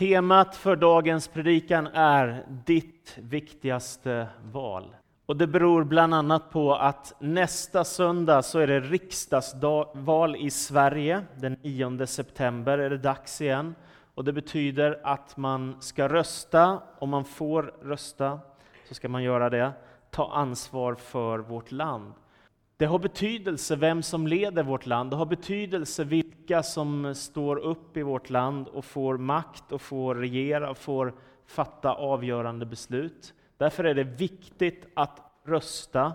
Temat för dagens predikan är ditt viktigaste val. Och det beror bland annat på att nästa söndag så är det riksdagsval i Sverige. Den 9 september är det dags igen. Och det betyder att man ska rösta, om man får rösta så ska man göra det, ta ansvar för vårt land. Det har betydelse vem som leder vårt land, det har betydelse vilka som står upp i vårt land och får makt och får regera och får fatta avgörande beslut. Därför är det viktigt att rösta.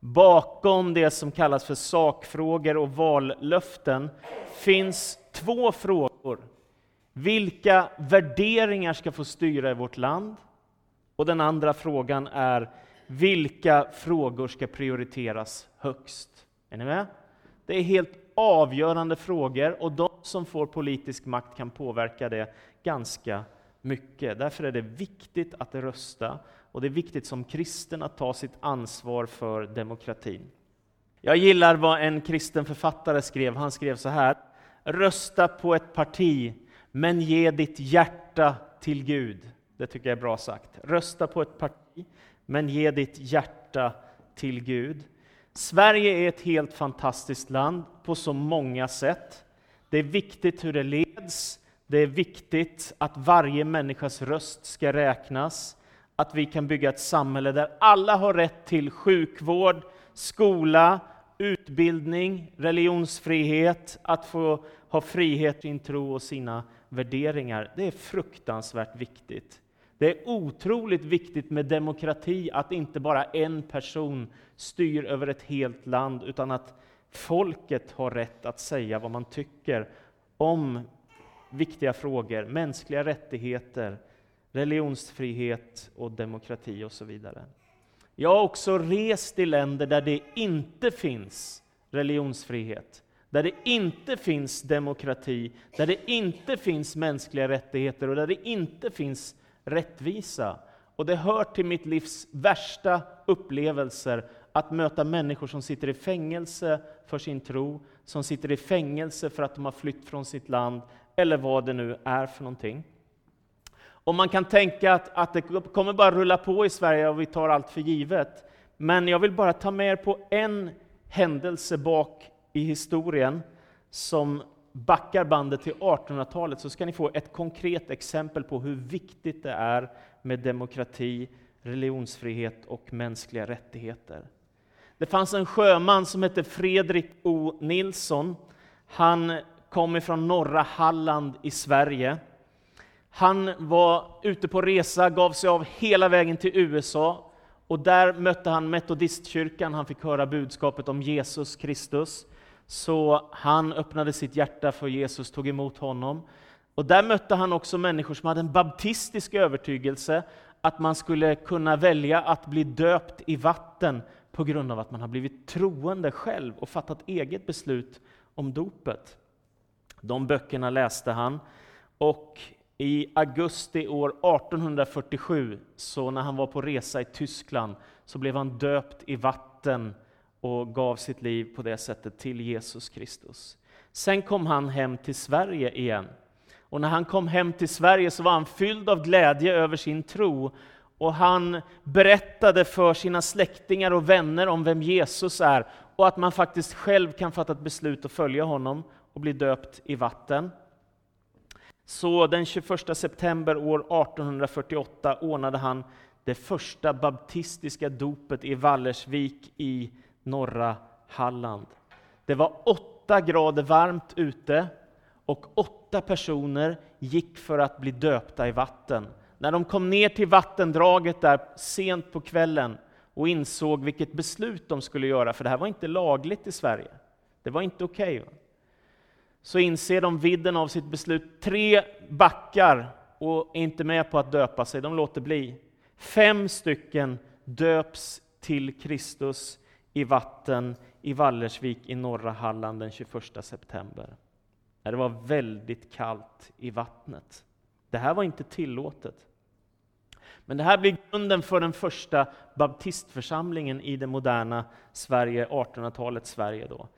Bakom det som kallas för sakfrågor och vallöften finns två frågor. Vilka värderingar ska få styra i vårt land? Och den andra frågan är vilka frågor ska prioriteras högst? Är ni med? Det är helt avgörande frågor och de som får politisk makt kan påverka det ganska mycket. Därför är det viktigt att rösta och det är viktigt som kristen att ta sitt ansvar för demokratin. Jag gillar vad en kristen författare skrev. Han skrev så här. Rösta på ett parti, men ge ditt hjärta till Gud. Det tycker jag är bra sagt. Rösta på ett parti, men ge ditt hjärta till Gud. Sverige är ett helt fantastiskt land på så många sätt. Det är viktigt hur det leds. Det är viktigt att varje människas röst ska räknas. Att vi kan bygga ett samhälle där alla har rätt till sjukvård, skola, utbildning, religionsfrihet, att få ha frihet i sin tro och sina värderingar. Det är fruktansvärt viktigt. Det är otroligt viktigt med demokrati, att inte bara en person styr över ett helt land, utan att folket har rätt att säga vad man tycker om viktiga frågor, mänskliga rättigheter, religionsfrihet och demokrati och så vidare. Jag har också rest i länder där det inte finns religionsfrihet, där det inte finns demokrati, där det inte finns mänskliga rättigheter och där det inte finns rättvisa. Och det hör till mitt livs värsta upplevelser att möta människor som sitter i fängelse för sin tro, som sitter i fängelse för att de har flytt från sitt land, eller vad det nu är för någonting. Och man kan tänka att, att det kommer bara rulla på i Sverige och vi tar allt för givet. Men jag vill bara ta med er på en händelse bak i historien som backar bandet till 1800-talet så ska ni få ett konkret exempel på hur viktigt det är med demokrati, religionsfrihet och mänskliga rättigheter. Det fanns en sjöman som hette Fredrik O. Nilsson. Han kom ifrån norra Halland i Sverige. Han var ute på resa, gav sig av hela vägen till USA och där mötte han metodistkyrkan. Han fick höra budskapet om Jesus Kristus. Så han öppnade sitt hjärta för Jesus, tog emot honom. Och där mötte han också människor som hade en baptistisk övertygelse att man skulle kunna välja att bli döpt i vatten på grund av att man har blivit troende själv och fattat eget beslut om dopet. De böckerna läste han. Och i augusti år 1847, så när han var på resa i Tyskland, så blev han döpt i vatten och gav sitt liv på det sättet till Jesus Kristus. Sen kom han hem till Sverige igen. Och när han kom hem till Sverige så var han fylld av glädje över sin tro. Och han berättade för sina släktingar och vänner om vem Jesus är och att man faktiskt själv kan fatta ett beslut att följa honom och bli döpt i vatten. Så den 21 september år 1848 ordnade han det första baptistiska dopet i Vallersvik i norra Halland. Det var åtta grader varmt ute och åtta personer gick för att bli döpta i vatten. När de kom ner till vattendraget där sent på kvällen och insåg vilket beslut de skulle göra, för det här var inte lagligt i Sverige. Det var inte okej. Okay, så inser de vidden av sitt beslut. Tre backar och är inte med på att döpa sig, de låter bli. Fem stycken döps till Kristus i vatten i Vallersvik i norra Halland den 21 september. Det var väldigt kallt i vattnet. Det här var inte tillåtet. Men det här blir grunden för den första baptistförsamlingen i det moderna Sverige, 1800-talets Sverige. Då.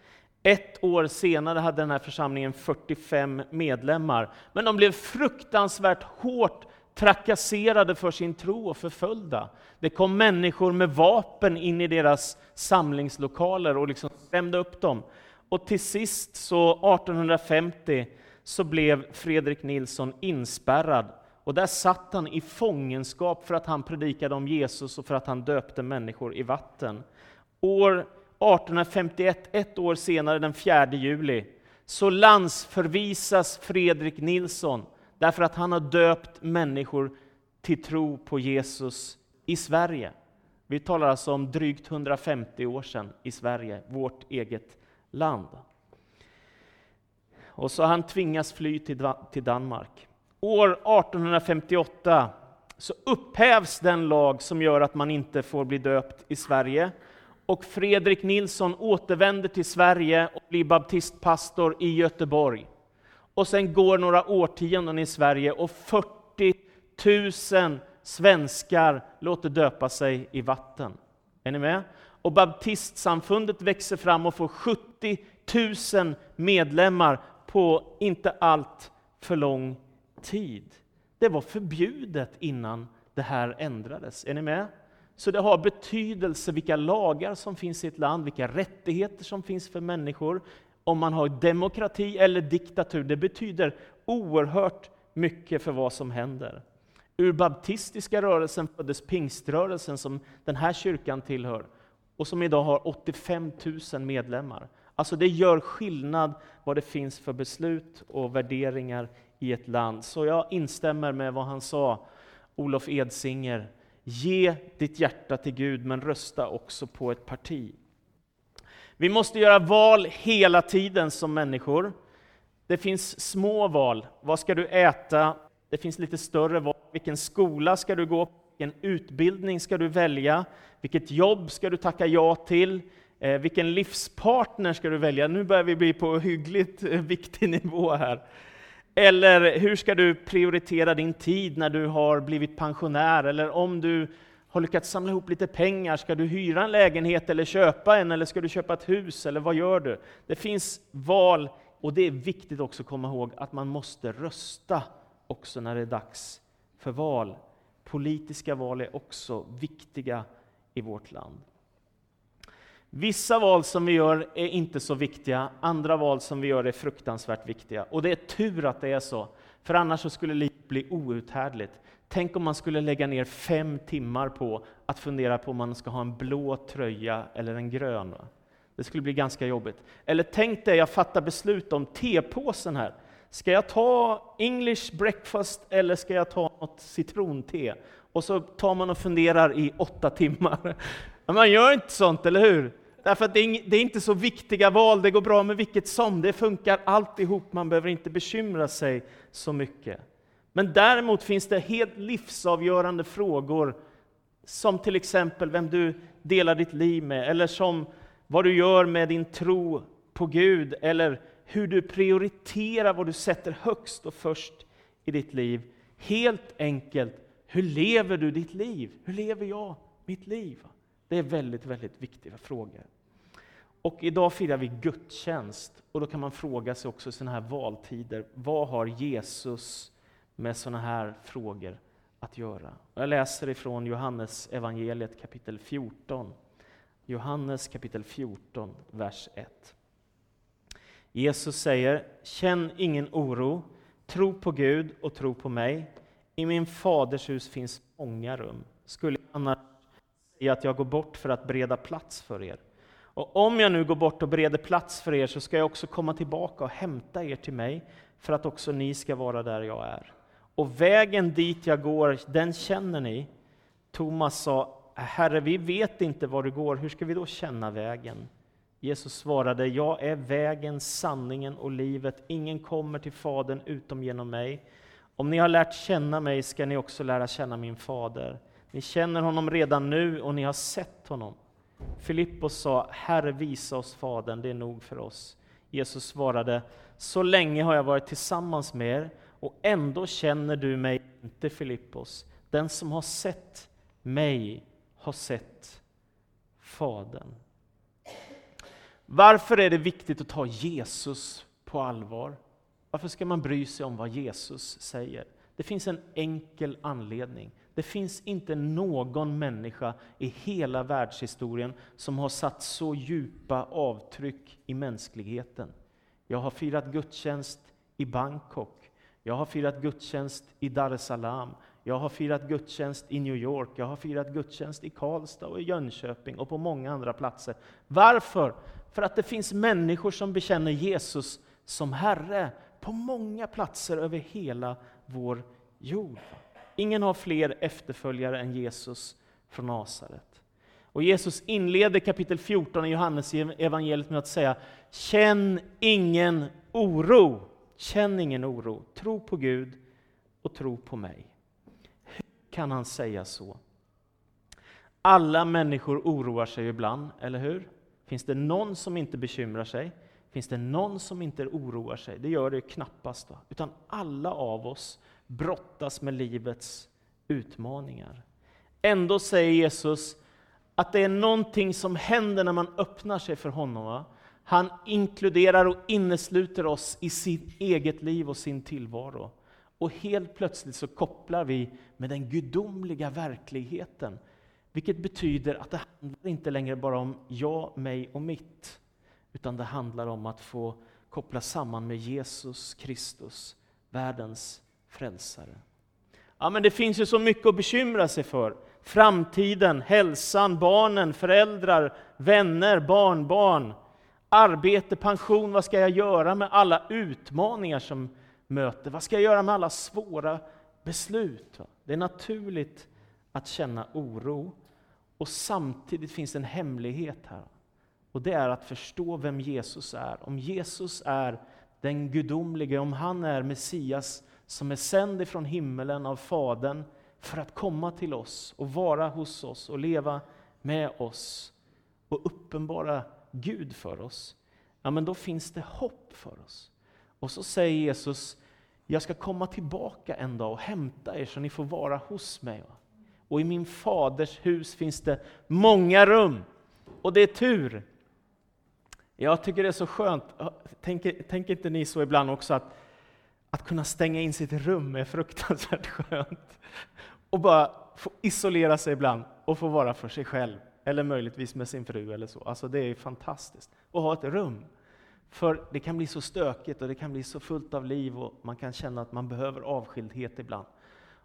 Ett år senare hade den här församlingen 45 medlemmar, men de blev fruktansvärt hårt trakasserade för sin tro och förföljda. Det kom människor med vapen in i deras samlingslokaler och liksom stämde upp dem. Och till sist, så 1850, så blev Fredrik Nilsson inspärrad. Och där satt han i fångenskap för att han predikade om Jesus och för att han döpte människor i vatten. År 1851, ett år senare, den 4 juli, så landsförvisas Fredrik Nilsson därför att han har döpt människor till tro på Jesus i Sverige. Vi talar alltså om drygt 150 år sedan i Sverige, vårt eget land. Och så han tvingas fly till Danmark. År 1858 så upphävs den lag som gör att man inte får bli döpt i Sverige. Och Fredrik Nilsson återvänder till Sverige och blir baptistpastor i Göteborg. Och sen går några årtionden i Sverige och 40 000 svenskar låter döpa sig i vatten. Är ni med? Och baptistsamfundet växer fram och får 70 000 medlemmar på inte allt för lång tid. Det var förbjudet innan det här ändrades. Är ni med? Så det har betydelse vilka lagar som finns i ett land, vilka rättigheter som finns för människor. Om man har demokrati eller diktatur, det betyder oerhört mycket för vad som händer. Ur baptistiska rörelsen föddes pingströrelsen som den här kyrkan tillhör och som idag har 85 000 medlemmar. Alltså det gör skillnad vad det finns för beslut och värderingar i ett land. Så jag instämmer med vad han sa, Olof Edsinger. Ge ditt hjärta till Gud, men rösta också på ett parti. Vi måste göra val hela tiden som människor. Det finns små val. Vad ska du äta? Det finns lite större val. Vilken skola ska du gå på? Vilken utbildning ska du välja? Vilket jobb ska du tacka ja till? Eh, vilken livspartner ska du välja? Nu börjar vi bli på hyggligt eh, viktig nivå här. Eller hur ska du prioritera din tid när du har blivit pensionär? Eller om du har lyckats samla ihop lite pengar, ska du hyra en lägenhet eller köpa en? Eller ska du köpa ett hus? Eller vad gör du? Det finns val, och det är viktigt också att komma ihåg att man måste rösta också när det är dags för val. Politiska val är också viktiga i vårt land. Vissa val som vi gör är inte så viktiga, andra val som vi gör är fruktansvärt viktiga. Och det är tur att det är så, för annars skulle livet bli outhärdligt. Tänk om man skulle lägga ner fem timmar på att fundera på om man ska ha en blå tröja eller en grön. Det skulle bli ganska jobbigt. Eller tänk dig, jag fattar beslut om tepåsen här. Ska jag ta English breakfast eller ska jag ta något citronte? Och så tar man och funderar i åtta timmar. Men man gör inte sånt, eller hur? Därför att det är inte så viktiga val, det går bra med vilket som. Det funkar alltihop, man behöver inte bekymra sig så mycket. Men däremot finns det helt livsavgörande frågor, som till exempel vem du delar ditt liv med, eller som vad du gör med din tro på Gud, eller hur du prioriterar vad du sätter högst och först i ditt liv. Helt enkelt, hur lever du ditt liv? Hur lever jag mitt liv? Det är väldigt, väldigt viktiga frågor. Och idag firar vi gudstjänst, och då kan man fråga sig också i sådana här valtider, vad har Jesus med sådana här frågor att göra? Jag läser ifrån Johannes evangeliet kapitel 14. Johannes kapitel 14, vers 1. Jesus säger, känn ingen oro, tro på Gud och tro på mig. I min faders hus finns många rum. Skulle jag annars säga att jag går bort för att bereda plats för er? Och om jag nu går bort och bereder plats för er så ska jag också komma tillbaka och hämta er till mig för att också ni ska vara där jag är. Och vägen dit jag går, den känner ni. Thomas sa, Herre, vi vet inte var du går, hur ska vi då känna vägen? Jesus svarade, jag är vägen, sanningen och livet. Ingen kommer till Fadern utom genom mig. Om ni har lärt känna mig ska ni också lära känna min fader. Ni känner honom redan nu och ni har sett honom. Filippos sa, Herre visa oss Fadern, det är nog för oss. Jesus svarade, så länge har jag varit tillsammans med er och ändå känner du mig inte Filippos. Den som har sett mig har sett Fadern. Varför är det viktigt att ta Jesus på allvar? Varför ska man bry sig om vad Jesus säger? Det finns en enkel anledning. Det finns inte någon människa i hela världshistorien som har satt så djupa avtryck i mänskligheten. Jag har firat gudstjänst i Bangkok. Jag har firat gudstjänst i Dar es Salaam. Jag har firat gudstjänst i New York. Jag har firat gudstjänst i Karlstad och i Jönköping och på många andra platser. Varför? För att det finns människor som bekänner Jesus som Herre på många platser över hela vår jord. Ingen har fler efterföljare än Jesus från Nasaret. Och Jesus inleder kapitel 14 i Johannes evangeliet med att säga Känn ingen oro. Känn ingen oro. Tro på Gud och tro på mig. Hur kan han säga så? Alla människor oroar sig ibland, eller hur? Finns det någon som inte bekymrar sig? Finns det någon som inte oroar sig? Det gör det knappast. Va? Utan alla av oss brottas med livets utmaningar. Ändå säger Jesus att det är någonting som händer när man öppnar sig för honom. Va? Han inkluderar och innesluter oss i sitt eget liv och sin tillvaro. Och helt plötsligt så kopplar vi med den gudomliga verkligheten. Vilket betyder att det handlar inte längre bara om jag, mig och mitt. Utan det handlar om att få koppla samman med Jesus Kristus, världens frälsare. Ja, men det finns ju så mycket att bekymra sig för. Framtiden, hälsan, barnen, föräldrar, vänner, barnbarn, arbete, pension. Vad ska jag göra med alla utmaningar som möter? Vad ska jag göra med alla svåra beslut? Det är naturligt att känna oro. Och samtidigt finns en hemlighet här. Och det är att förstå vem Jesus är. Om Jesus är den gudomlige, om han är Messias som är sänd ifrån himmelen av Fadern för att komma till oss och vara hos oss och leva med oss och uppenbara Gud för oss, ja men då finns det hopp för oss. Och så säger Jesus, jag ska komma tillbaka en dag och hämta er så ni får vara hos mig. Och i min faders hus finns det många rum. Och det är tur. Jag tycker det är så skönt, tänker, tänker inte ni så ibland också att att kunna stänga in sitt rum är fruktansvärt skönt. Och bara få isolera sig ibland och få vara för sig själv. Eller möjligtvis med sin fru eller så. Alltså det är fantastiskt. Att ha ett rum. För det kan bli så stökigt och det kan bli så fullt av liv och man kan känna att man behöver avskildhet ibland.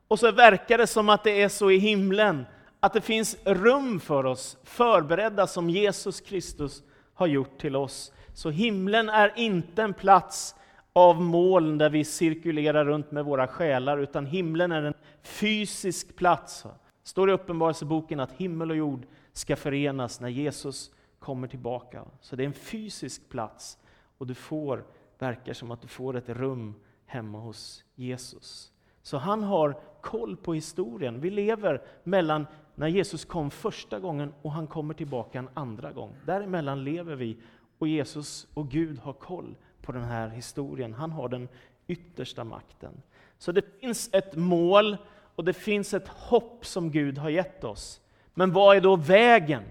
Och så verkar det som att det är så i himlen, att det finns rum för oss, förberedda som Jesus Kristus har gjort till oss. Så himlen är inte en plats av moln där vi cirkulerar runt med våra själar, utan himlen är en fysisk plats. Det står i Uppenbarelseboken att himmel och jord ska förenas när Jesus kommer tillbaka. Så det är en fysisk plats och du får, verkar som att du får ett rum hemma hos Jesus. Så han har koll på historien. Vi lever mellan när Jesus kom första gången och han kommer tillbaka en andra gång. Däremellan lever vi och Jesus och Gud har koll på den här historien. Han har den yttersta makten. Så det finns ett mål och det finns ett hopp som Gud har gett oss. Men vad är då vägen?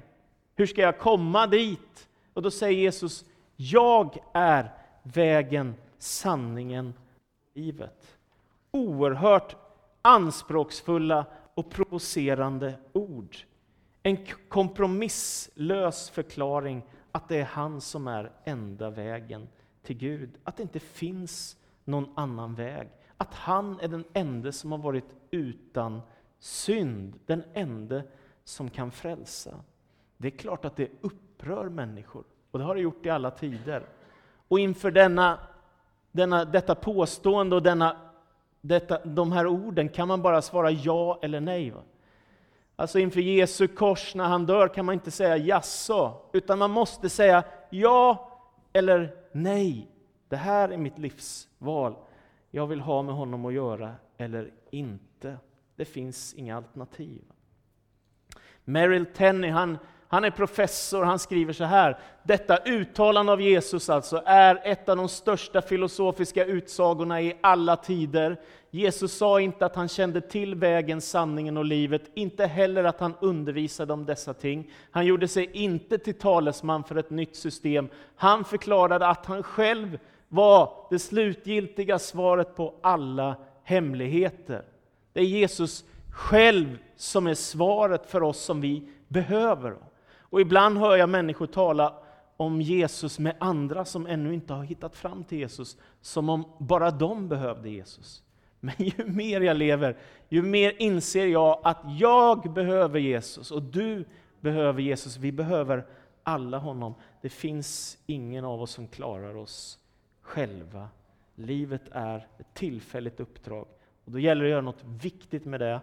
Hur ska jag komma dit? Och då säger Jesus, jag är vägen, sanningen, livet. Oerhört anspråksfulla och provocerande ord. En kompromisslös förklaring att det är han som är enda vägen, till Gud, att det inte finns någon annan väg. Att han är den enda som har varit utan synd, den enda som kan frälsa. Det är klart att det upprör människor, och det har det gjort i alla tider. Och inför denna, denna, detta påstående och denna, detta, de här orden kan man bara svara ja eller nej. Va? Alltså inför Jesu kors när han dör kan man inte säga jaså, utan man måste säga ja eller nej, det här är mitt livsval. Jag vill ha med honom att göra eller inte. Det finns inga alternativ. Merrill Tenney, han, han är professor, han skriver så här. Detta uttalande av Jesus alltså är ett av de största filosofiska utsagorna i alla tider. Jesus sa inte att han kände till vägen, sanningen och livet, inte heller att han undervisade om dessa ting. Han gjorde sig inte till talesman för ett nytt system. Han förklarade att han själv var det slutgiltiga svaret på alla hemligheter. Det är Jesus själv som är svaret för oss som vi behöver. Och ibland hör jag människor tala om Jesus med andra som ännu inte har hittat fram till Jesus, som om bara de behövde Jesus. Men ju mer jag lever, ju mer inser jag att jag behöver Jesus och du behöver Jesus. Vi behöver alla honom. Det finns ingen av oss som klarar oss själva. Livet är ett tillfälligt uppdrag. Och då gäller det att göra något viktigt med det.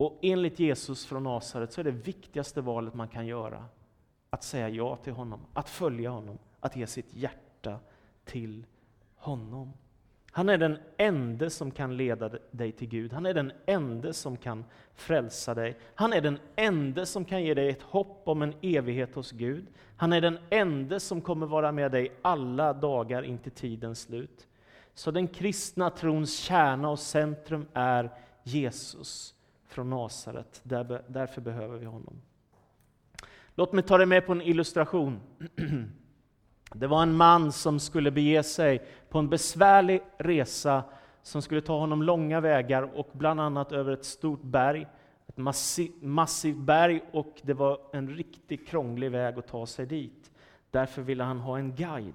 Och enligt Jesus från Nasaret så är det viktigaste valet man kan göra att säga ja till honom, att följa honom, att ge sitt hjärta till honom. Han är den ende som kan leda dig till Gud. Han är den ende som kan frälsa dig. Han är den ende som kan ge dig ett hopp om en evighet hos Gud. Han är den ende som kommer vara med dig alla dagar in till tidens slut. Så den kristna trons kärna och centrum är Jesus från Nasaret. därför behöver vi honom. Låt mig ta dig med på en illustration. Det var en man som skulle bege sig på en besvärlig resa som skulle ta honom långa vägar och bland annat över ett stort berg, ett massivt berg och det var en riktigt krånglig väg att ta sig dit. Därför ville han ha en guide.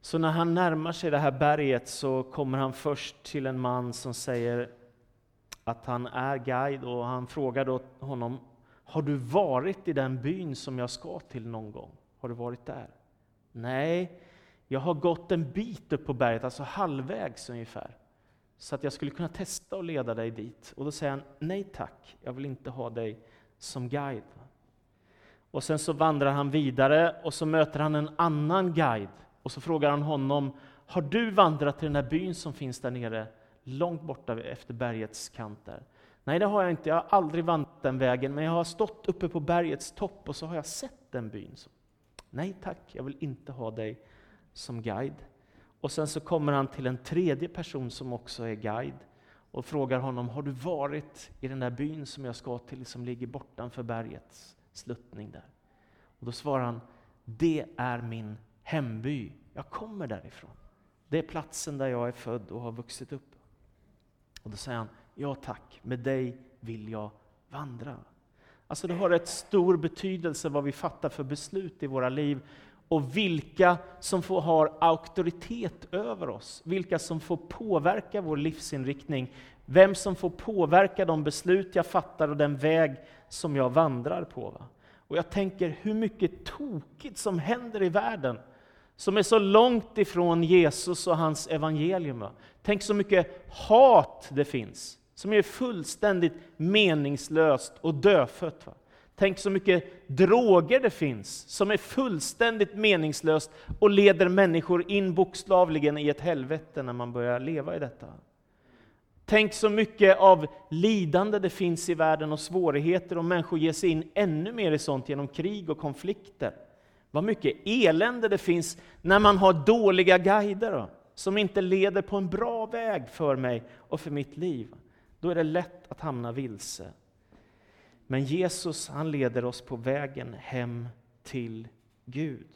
Så när han närmar sig det här berget så kommer han först till en man som säger att han är guide och han frågar då honom Har du varit i den byn som jag ska till någon gång? Har du varit där? Nej, jag har gått en bit upp på berget, alltså halvvägs ungefär. Så att jag skulle kunna testa att leda dig dit. Och då säger han, nej tack, jag vill inte ha dig som guide. Och sen så vandrar han vidare och så möter han en annan guide. Och så frågar han honom, har du vandrat till den där byn som finns där nere, långt borta efter bergets kant där? Nej, det har jag inte. Jag har aldrig vandrat den vägen, men jag har stått uppe på bergets topp och så har jag sett den byn. Nej tack, jag vill inte ha dig som guide. Och sen så kommer han till en tredje person som också är guide och frågar honom, har du varit i den där byn som jag ska till, som ligger bortanför bergets sluttning där? Och då svarar han, det är min hemby. Jag kommer därifrån. Det är platsen där jag är född och har vuxit upp. Och då säger han, ja tack, med dig vill jag vandra. Alltså det har rätt stor betydelse vad vi fattar för beslut i våra liv och vilka som får ha auktoritet över oss, vilka som får påverka vår livsinriktning, vem som får påverka de beslut jag fattar och den väg som jag vandrar på. Och jag tänker hur mycket tokigt som händer i världen, som är så långt ifrån Jesus och hans evangelium. Tänk så mycket hat det finns som är fullständigt meningslöst och dödfött. Va? Tänk så mycket droger det finns som är fullständigt meningslöst och leder människor in bokstavligen i ett helvete när man börjar leva i detta. Tänk så mycket av lidande det finns i världen och svårigheter och människor ger sig in ännu mer i sånt genom krig och konflikter. Vad mycket elände det finns när man har dåliga guider då, som inte leder på en bra väg för mig och för mitt liv då är det lätt att hamna vilse. Men Jesus han leder oss på vägen hem till Gud.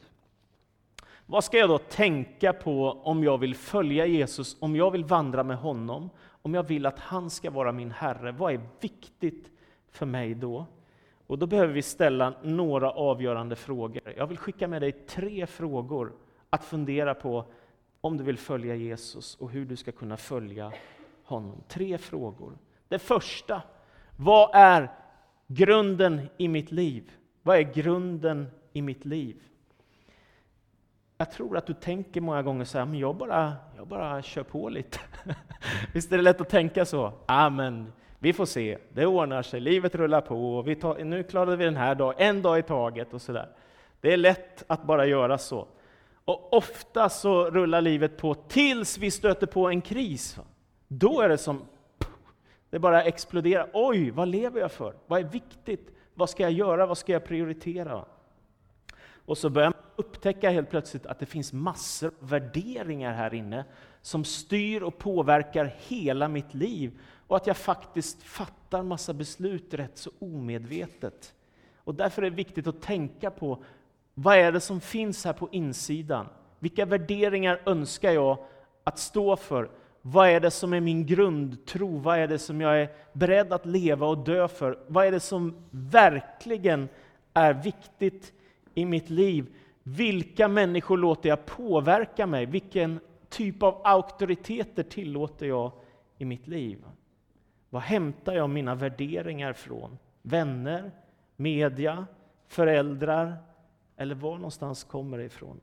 Vad ska jag då tänka på om jag vill följa Jesus, om jag vill vandra med honom, om jag vill att han ska vara min Herre? Vad är viktigt för mig då? Och då behöver vi ställa några avgörande frågor. Jag vill skicka med dig tre frågor att fundera på om du vill följa Jesus och hur du ska kunna följa honom. Tre frågor. Det första, vad är grunden i mitt liv? Vad är grunden i mitt liv? Jag tror att du tänker många gånger så här, men jag bara, jag bara kör på lite. Visst är det lätt att tänka så? Ja, men vi får se, det ordnar sig, livet rullar på, vi tar, nu klarade vi den här dagen, en dag i taget och sådär. Det är lätt att bara göra så. Och ofta så rullar livet på tills vi stöter på en kris. Då är det som, det bara exploderar. Oj, vad lever jag för? Vad är viktigt? Vad ska jag göra? Vad ska jag prioritera? Och så börjar man upptäcka helt plötsligt att det finns massor av värderingar här inne som styr och påverkar hela mitt liv och att jag faktiskt fattar massa beslut rätt så omedvetet. Och därför är det viktigt att tänka på vad är det som finns här på insidan? Vilka värderingar önskar jag att stå för? Vad är det som är min grundtro? Vad är det som jag är beredd att leva och dö för? Vad är det som verkligen är viktigt i mitt liv? Vilka människor låter jag påverka mig? Vilken typ av auktoriteter tillåter jag i mitt liv? Var hämtar jag mina värderingar från? Vänner, media, föräldrar eller var någonstans kommer det ifrån?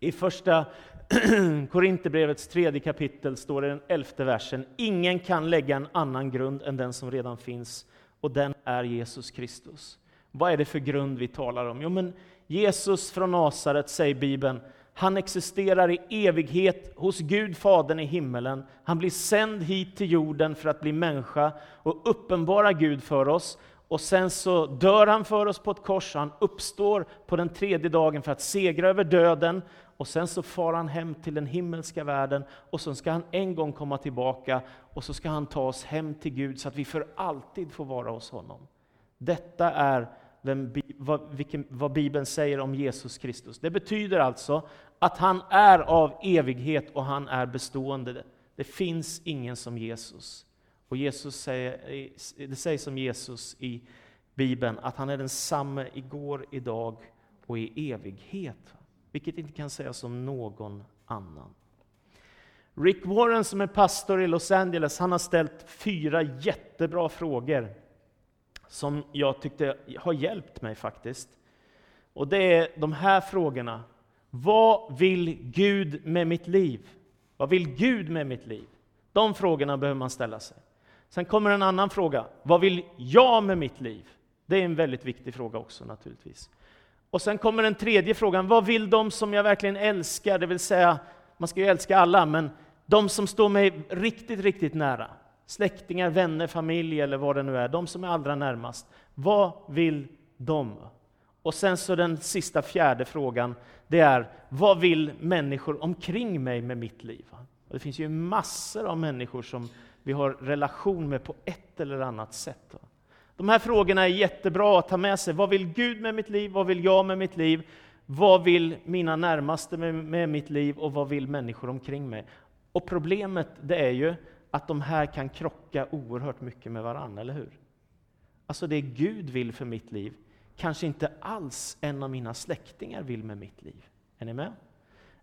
I första Korinthierbrevets tredje kapitel står det i den elfte versen. Ingen kan lägga en annan grund än den som redan finns, och den är Jesus Kristus. Vad är det för grund vi talar om? Jo, men Jesus från Nasaret, säger Bibeln, han existerar i evighet hos Gud Fadern i himmelen. Han blir sänd hit till jorden för att bli människa och uppenbara Gud för oss. Och sen så dör han för oss på ett kors, han uppstår på den tredje dagen för att segra över döden. Och sen så far han hem till den himmelska världen och så ska han en gång komma tillbaka och så ska han ta oss hem till Gud så att vi för alltid får vara hos honom. Detta är vem, vad, vilken, vad Bibeln säger om Jesus Kristus. Det betyder alltså att han är av evighet och han är bestående. Det finns ingen som Jesus. Och Jesus säger, det sägs om Jesus i Bibeln att han är densamme igår, idag och i evighet. Vilket inte kan sägas om någon annan. Rick Warren som är pastor i Los Angeles, han har ställt fyra jättebra frågor som jag tyckte har hjälpt mig faktiskt. Och det är de här frågorna. Vad vill Gud med mitt liv? Vad vill Gud med mitt liv? De frågorna behöver man ställa sig. Sen kommer en annan fråga. Vad vill jag med mitt liv? Det är en väldigt viktig fråga också naturligtvis. Och sen kommer den tredje frågan. Vad vill de som jag verkligen älskar? Det vill säga, man ska ju älska alla, men de som står mig riktigt, riktigt nära. Släktingar, vänner, familj eller vad det nu är. De som är allra närmast. Vad vill de? Och sen så den sista fjärde frågan, det är vad vill människor omkring mig med mitt liv? Och det finns ju massor av människor som vi har relation med på ett eller annat sätt. De här frågorna är jättebra att ta med sig. Vad vill Gud med mitt liv? Vad vill jag med mitt liv? Vad vill mina närmaste med, mitt liv? Och vad vill människor omkring mig? Och problemet det är ju att de här kan krocka oerhört mycket med varandra, eller hur? Alltså det Gud vill för mitt liv, kanske inte alls en av mina släktingar vill med mitt liv. Är ni med?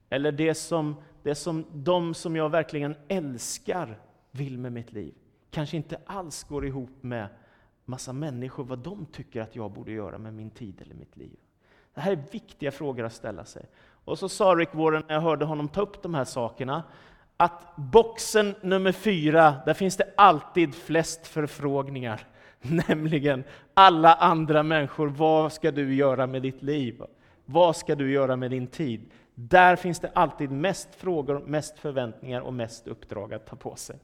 Eller det som, det som de som jag verkligen älskar vill med mitt liv, kanske inte alls går ihop med massa människor, vad de tycker att jag borde göra med min tid eller mitt liv. Det här är viktiga frågor att ställa sig. Och så sa Rick Warren, när jag hörde honom ta upp de här sakerna, att boxen nummer fyra, där finns det alltid flest förfrågningar. Nämligen alla andra människor, vad ska du göra med ditt liv? Vad ska du göra med din tid? Där finns det alltid mest frågor, mest förväntningar och mest uppdrag att ta på sig.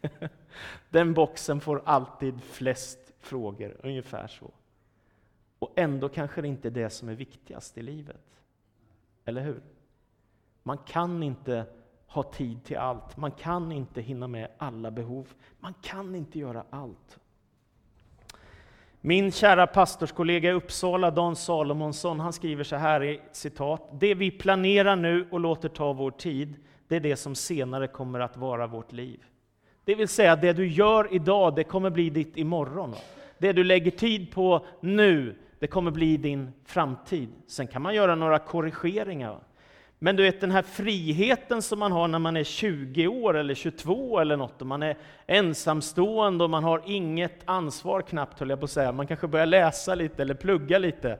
Den boxen får alltid flest frågor, ungefär så. Och ändå kanske det inte är det som är viktigast i livet. Eller hur? Man kan inte ha tid till allt. Man kan inte hinna med alla behov. Man kan inte göra allt. Min kära pastorskollega i Uppsala, Dan Salomonsson, han skriver så här i citat. Det vi planerar nu och låter ta vår tid, det är det som senare kommer att vara vårt liv. Det vill säga, det du gör idag, det kommer bli ditt imorgon. Det du lägger tid på nu, det kommer bli din framtid. Sen kan man göra några korrigeringar. Men du vet den här friheten som man har när man är 20 år eller 22 eller något, och man är ensamstående och man har inget ansvar knappt, höll jag på att säga. Man kanske börjar läsa lite eller plugga lite.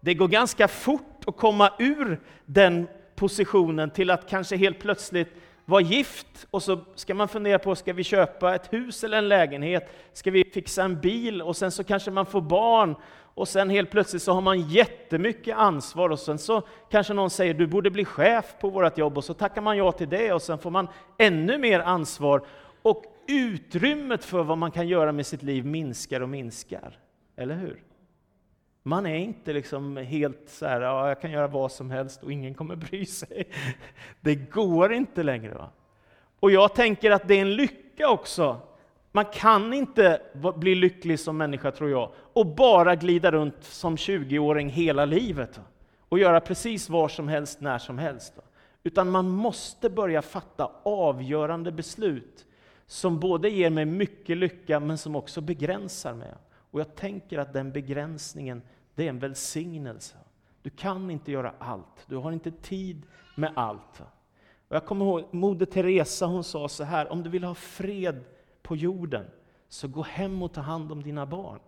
Det går ganska fort att komma ur den positionen till att kanske helt plötsligt vara gift och så ska man fundera på, ska vi köpa ett hus eller en lägenhet? Ska vi fixa en bil? Och sen så kanske man får barn och sen helt plötsligt så har man jättemycket ansvar och sen så kanske någon säger du borde bli chef på vårt jobb och så tackar man ja till det och sen får man ännu mer ansvar och utrymmet för vad man kan göra med sitt liv minskar och minskar. Eller hur? Man är inte liksom helt så här, ja, jag kan göra vad som helst och ingen kommer bry sig. Det går inte längre. Va? Och jag tänker att det är en lycka också. Man kan inte bli lycklig som människa, tror jag, och bara glida runt som 20-åring hela livet. Och göra precis vad som helst, när som helst. Utan man måste börja fatta avgörande beslut som både ger mig mycket lycka, men som också begränsar mig. Och jag tänker att den begränsningen, det är en välsignelse. Du kan inte göra allt, du har inte tid med allt. Och jag kommer ihåg Moder Teresa, hon sa så här, om du vill ha fred på jorden, så gå hem och ta hand om dina barn.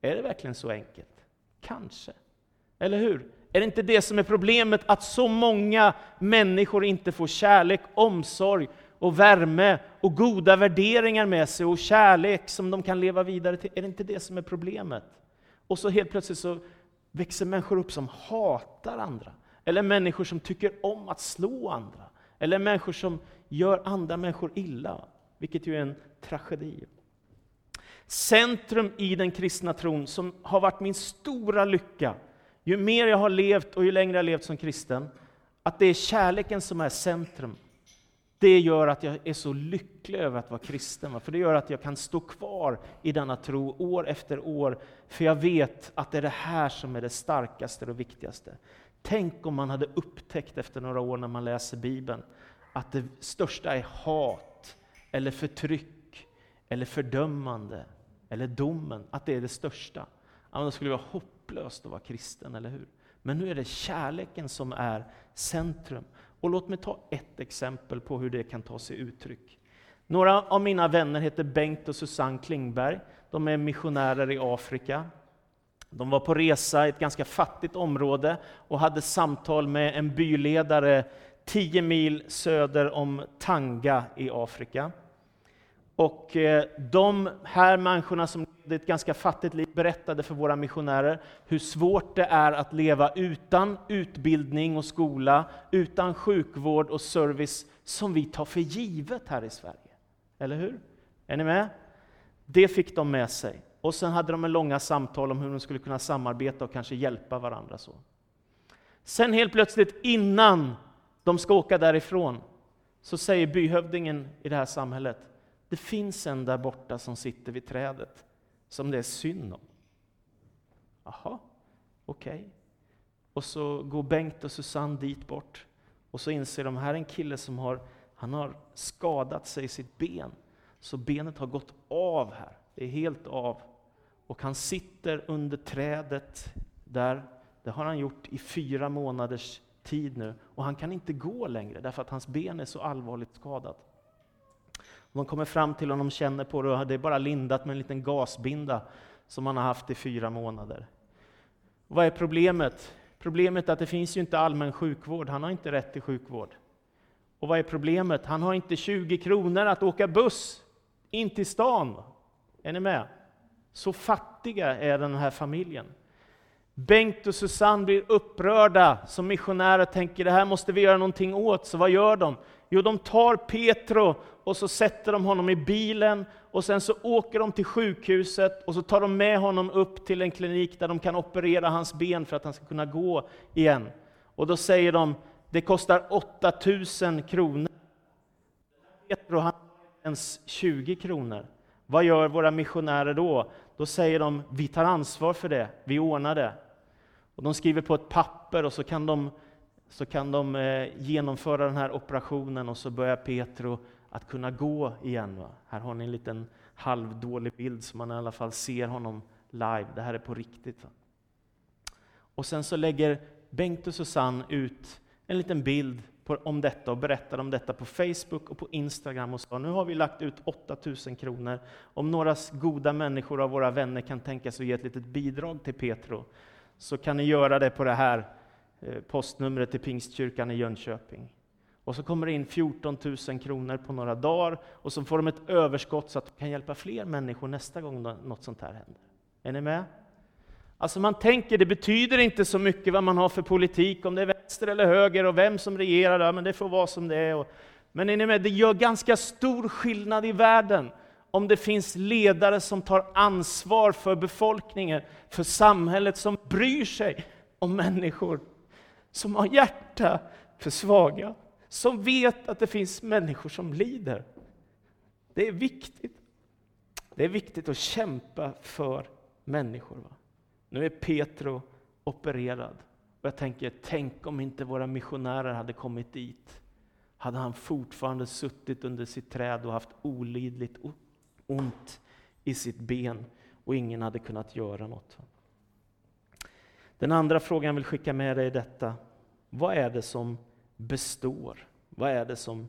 Är det verkligen så enkelt? Kanske. Eller hur? Är det inte det som är problemet, att så många människor inte får kärlek, omsorg och värme och goda värderingar med sig och kärlek som de kan leva vidare till. Är det inte det som är problemet? Och så helt plötsligt så växer människor upp som hatar andra. Eller människor som tycker om att slå andra. Eller människor som gör andra människor illa, vilket ju är en tragedi. Centrum i den kristna tron, som har varit min stora lycka, ju mer jag har levt och ju längre jag har levt som kristen, att det är kärleken som är centrum. Det gör att jag är så lycklig över att vara kristen, för det gör att jag kan stå kvar i denna tro år efter år, för jag vet att det är det här som är det starkaste och viktigaste. Tänk om man hade upptäckt efter några år när man läser Bibeln, att det största är hat, eller förtryck, eller fördömande, eller domen, att det är det största. Ja, då skulle det vara hopplöst att vara kristen, eller hur? Men nu är det kärleken som är centrum. Och låt mig ta ett exempel på hur det kan ta sig uttryck. Några av mina vänner heter Bengt och Susanne Klingberg. De är missionärer i Afrika. De var på resa i ett ganska fattigt område och hade samtal med en byledare 10 mil söder om Tanga i Afrika. Och eh, de här människorna som levde ett ganska fattigt liv berättade för våra missionärer hur svårt det är att leva utan utbildning och skola, utan sjukvård och service som vi tar för givet här i Sverige. Eller hur? Är ni med? Det fick de med sig. Och sen hade de en långa samtal om hur de skulle kunna samarbeta och kanske hjälpa varandra. så. Sen helt plötsligt, innan de ska åka därifrån, så säger byhövdingen i det här samhället, det finns en där borta som sitter vid trädet, som det är synd om. Jaha, okej. Okay. Och så går Bengt och Susanne dit bort, och så inser de, här är en kille som har, han har skadat sig i sitt ben, så benet har gått av här. Det är helt av. Och han sitter under trädet där, det har han gjort i fyra månaders tid nu, och han kan inte gå längre därför att hans ben är så allvarligt skadat. De kommer fram till honom, känner på det och det är bara lindat med en liten gasbinda som han har haft i fyra månader. Vad är problemet? Problemet är att det finns ju inte allmän sjukvård, han har inte rätt till sjukvård. Och vad är problemet? Han har inte 20 kronor att åka buss in till stan. Är ni med? Så fattiga är den här familjen. Bengt och Susanne blir upprörda som missionärer och tänker det här måste vi göra någonting åt, så vad gör de? Jo, de tar Petro och så sätter de honom i bilen och sen så åker de till sjukhuset och så tar de med honom upp till en klinik där de kan operera hans ben för att han ska kunna gå igen. Och då säger de, det kostar 8000 kronor. Petro han har inte ens 20 kronor. Vad gör våra missionärer då? Då säger de, vi tar ansvar för det, vi ordnar det. Och de skriver på ett papper och så kan de, så kan de eh, genomföra den här operationen och så börjar Petro att kunna gå igen. Va? Här har ni en liten halvdålig bild så man i alla fall ser honom live. Det här är på riktigt. Va? Och sen så lägger Bengt och Susanne ut en liten bild på, om detta och berättade om detta på Facebook och på Instagram och sa nu har vi lagt ut 8000 kronor. Om några goda människor av våra vänner kan tänka sig att ge ett litet bidrag till Petro så kan ni göra det på det här eh, postnumret till Pingstkyrkan i Jönköping. Och så kommer det in 14 000 kronor på några dagar och så får de ett överskott så att de kan hjälpa fler människor nästa gång något sånt här händer. Är ni med? Alltså man tänker, det betyder inte så mycket vad man har för politik, om det är vänster eller höger och vem som regerar, men det får vara som det är. Men är ni med? Det gör ganska stor skillnad i världen om det finns ledare som tar ansvar för befolkningen, för samhället, som bryr sig om människor, som har hjärta för svaga, som vet att det finns människor som lider. Det är viktigt. Det är viktigt att kämpa för människor. Va? Nu är Petro opererad. Och jag tänker, tänk om inte våra missionärer hade kommit dit. Hade han fortfarande suttit under sitt träd och haft olidligt ont i sitt ben och ingen hade kunnat göra något. Den andra frågan jag vill skicka med dig är detta. Vad är det som består? Vad är det som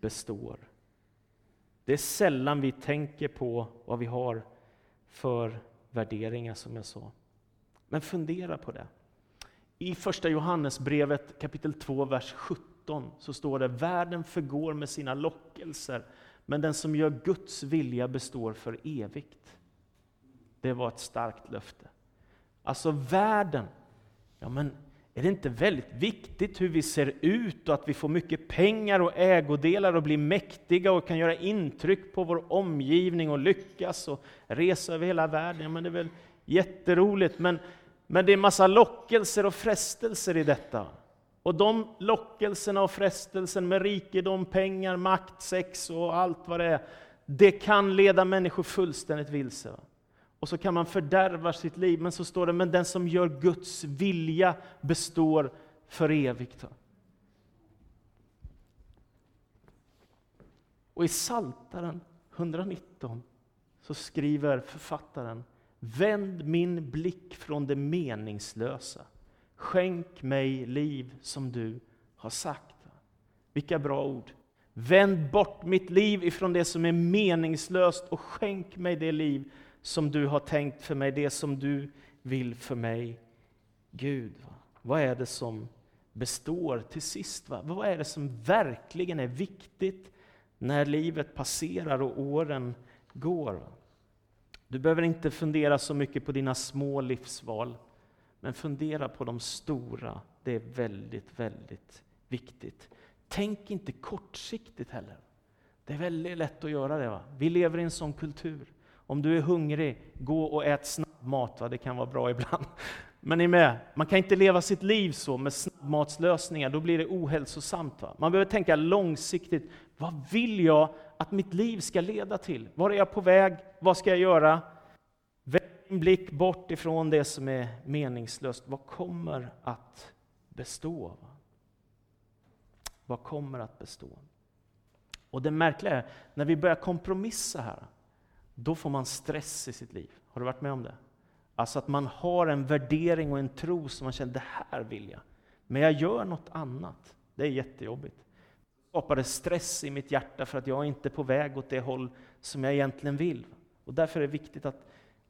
består? Det är sällan vi tänker på vad vi har för värderingar, som jag sa. Men fundera på det. I första Johannesbrevet kapitel 2, vers 17 så står det Världen förgår med sina lockelser, men den som gör Guds vilja består för evigt. Det var ett starkt löfte. Alltså världen, ja men är det inte väldigt viktigt hur vi ser ut och att vi får mycket pengar och ägodelar och blir mäktiga och kan göra intryck på vår omgivning och lyckas och resa över hela världen? Ja, men det är väl jätteroligt, men, men det är massa lockelser och frestelser i detta. Och de lockelserna och frestelsen med rikedom, pengar, makt, sex och allt vad det är, det kan leda människor fullständigt vilse. Och så kan man fördärva sitt liv, men så står det, men den som gör Guds vilja består för evigt. Och i Saltaren 119 så skriver författaren, vänd min blick från det meningslösa Skänk mig liv som du har sagt. Vilka bra ord. Vänd bort mitt liv ifrån det som är meningslöst och skänk mig det liv som du har tänkt för mig, det som du vill för mig. Gud, vad är det som består till sist? Va? Vad är det som verkligen är viktigt när livet passerar och åren går? Va? Du behöver inte fundera så mycket på dina små livsval. Men fundera på de stora. Det är väldigt, väldigt viktigt. Tänk inte kortsiktigt heller. Det är väldigt lätt att göra det. Va? Vi lever i en sån kultur. Om du är hungrig, gå och ät snabbmat. Va? Det kan vara bra ibland. Men ni med? Man kan inte leva sitt liv så med snabbmatslösningar, då blir det ohälsosamt. Va? Man behöver tänka långsiktigt. Vad vill jag att mitt liv ska leda till? Var är jag på väg? Vad ska jag göra? Vänd din blick bort ifrån det som är meningslöst. Vad kommer att bestå? Vad kommer att bestå? Och det märkliga är, när vi börjar kompromissa här, då får man stress i sitt liv. Har du varit med om det? Alltså att man har en värdering och en tro som man känner, det här vill jag. Men jag gör något annat. Det är jättejobbigt. Det stress i mitt hjärta för att jag inte är på väg åt det håll som jag egentligen vill. Och därför är det viktigt att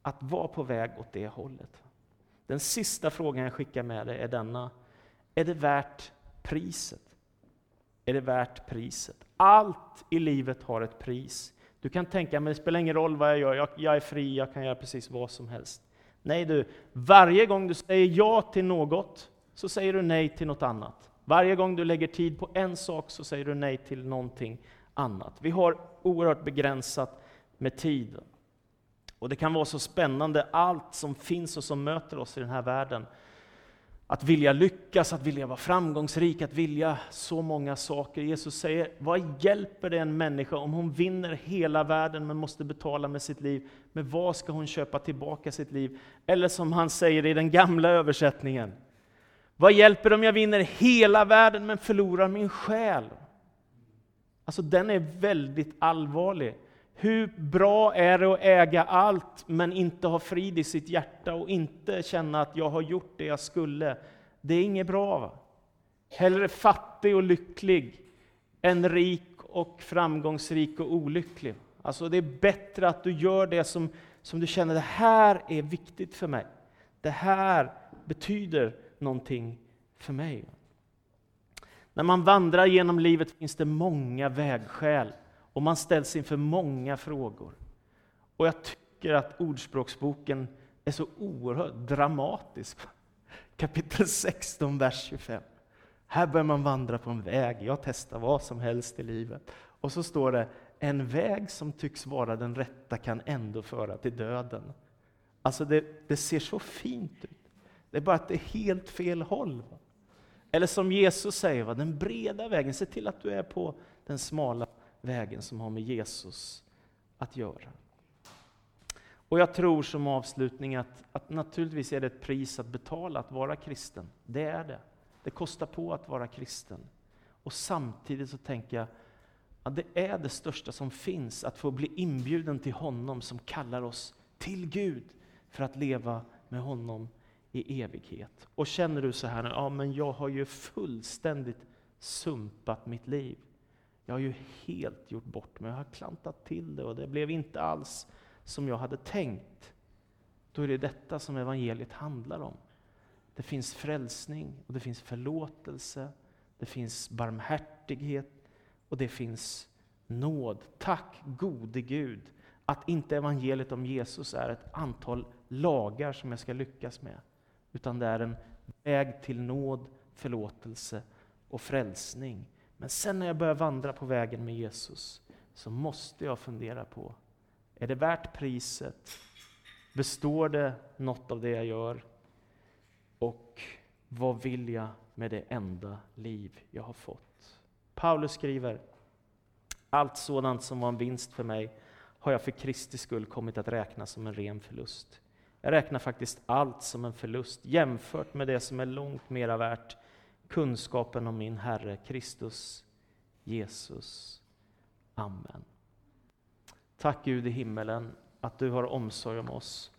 att vara på väg åt det hållet. Den sista frågan jag skickar med dig är denna. Är det värt priset? Är det värt priset? Allt i livet har ett pris. Du kan tänka, men det spelar ingen roll vad jag gör, jag, jag är fri, jag kan göra precis vad som helst. Nej du, varje gång du säger ja till något, så säger du nej till något annat. Varje gång du lägger tid på en sak, så säger du nej till någonting annat. Vi har oerhört begränsat med tid. Och det kan vara så spännande, allt som finns och som möter oss i den här världen. Att vilja lyckas, att vilja vara framgångsrik, att vilja så många saker. Jesus säger, vad hjälper det en människa om hon vinner hela världen men måste betala med sitt liv? Med vad ska hon köpa tillbaka sitt liv? Eller som han säger i den gamla översättningen, vad hjälper det om jag vinner hela världen men förlorar min själ? Alltså den är väldigt allvarlig. Hur bra är det att äga allt men inte ha frid i sitt hjärta och inte känna att jag har gjort det jag skulle? Det är inget bra. Va? Hellre fattig och lycklig än rik och framgångsrik och olycklig. Alltså det är bättre att du gör det som, som du känner, det här är viktigt för mig. Det här betyder någonting för mig. När man vandrar genom livet finns det många vägskäl och man ställs inför många frågor. Och jag tycker att Ordspråksboken är så oerhört dramatisk. Kapitel 16, vers 25. Här börjar man vandra på en väg. Jag testar vad som helst i livet. Och så står det, en väg som tycks vara den rätta kan ändå föra till döden. Alltså det, det ser så fint ut. Det är bara att det är helt fel håll. Eller som Jesus säger, va? den breda vägen. Se till att du är på den smala vägen som har med Jesus att göra. Och jag tror som avslutning att, att naturligtvis är det ett pris att betala att vara kristen. Det är det. Det kostar på att vara kristen. Och samtidigt så tänker jag att det är det största som finns, att få bli inbjuden till honom som kallar oss till Gud för att leva med honom i evighet. Och känner du så här, ja men jag har ju fullständigt sumpat mitt liv. Jag har ju helt gjort bort mig, jag har klantat till det och det blev inte alls som jag hade tänkt. Då är det detta som evangeliet handlar om. Det finns frälsning och det finns förlåtelse, det finns barmhärtighet och det finns nåd. Tack gode Gud att inte evangeliet om Jesus är ett antal lagar som jag ska lyckas med, utan det är en väg till nåd, förlåtelse och frälsning. Men sen när jag börjar vandra på vägen med Jesus så måste jag fundera på, är det värt priset? Består det något av det jag gör? Och vad vill jag med det enda liv jag har fått? Paulus skriver, allt sådant som var en vinst för mig har jag för Kristi skull kommit att räkna som en ren förlust. Jag räknar faktiskt allt som en förlust jämfört med det som är långt mera värt, kunskapen om min Herre Kristus Jesus. Amen. Tack Gud i himmelen att du har omsorg om oss.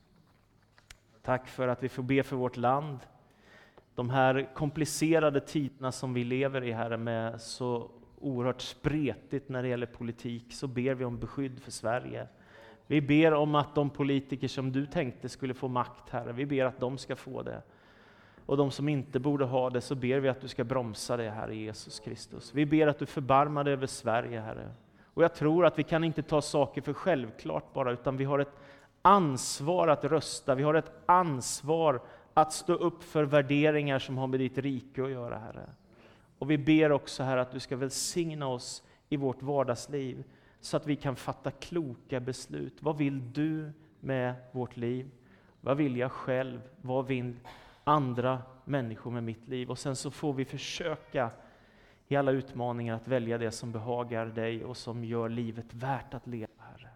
Tack för att vi får be för vårt land. De här komplicerade tiderna som vi lever i, Herre, med så oerhört spretigt när det gäller politik, så ber vi om beskydd för Sverige. Vi ber om att de politiker som du tänkte skulle få makt, Herre, vi ber att de ska få det. Och de som inte borde ha det, så ber vi att du ska bromsa det, Herre Jesus Kristus. Vi ber att du förbarmar dig över Sverige, Herre. Och jag tror att vi kan inte ta saker för självklart bara, utan vi har ett ansvar att rösta, vi har ett ansvar att stå upp för värderingar som har med ditt rike att göra, Herre. Och vi ber också, Herre, att du ska välsigna oss i vårt vardagsliv, så att vi kan fatta kloka beslut. Vad vill du med vårt liv? Vad vill jag själv? Vad vill andra människor med mitt liv? Och sen så får vi försöka i alla utmaningar att välja det som behagar dig och som gör livet värt att leva, Herre.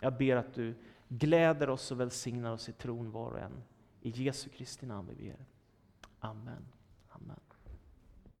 Jag ber att du gläder oss och välsignar oss i tron var och en. I Jesu Kristi namn vi ber. Amen.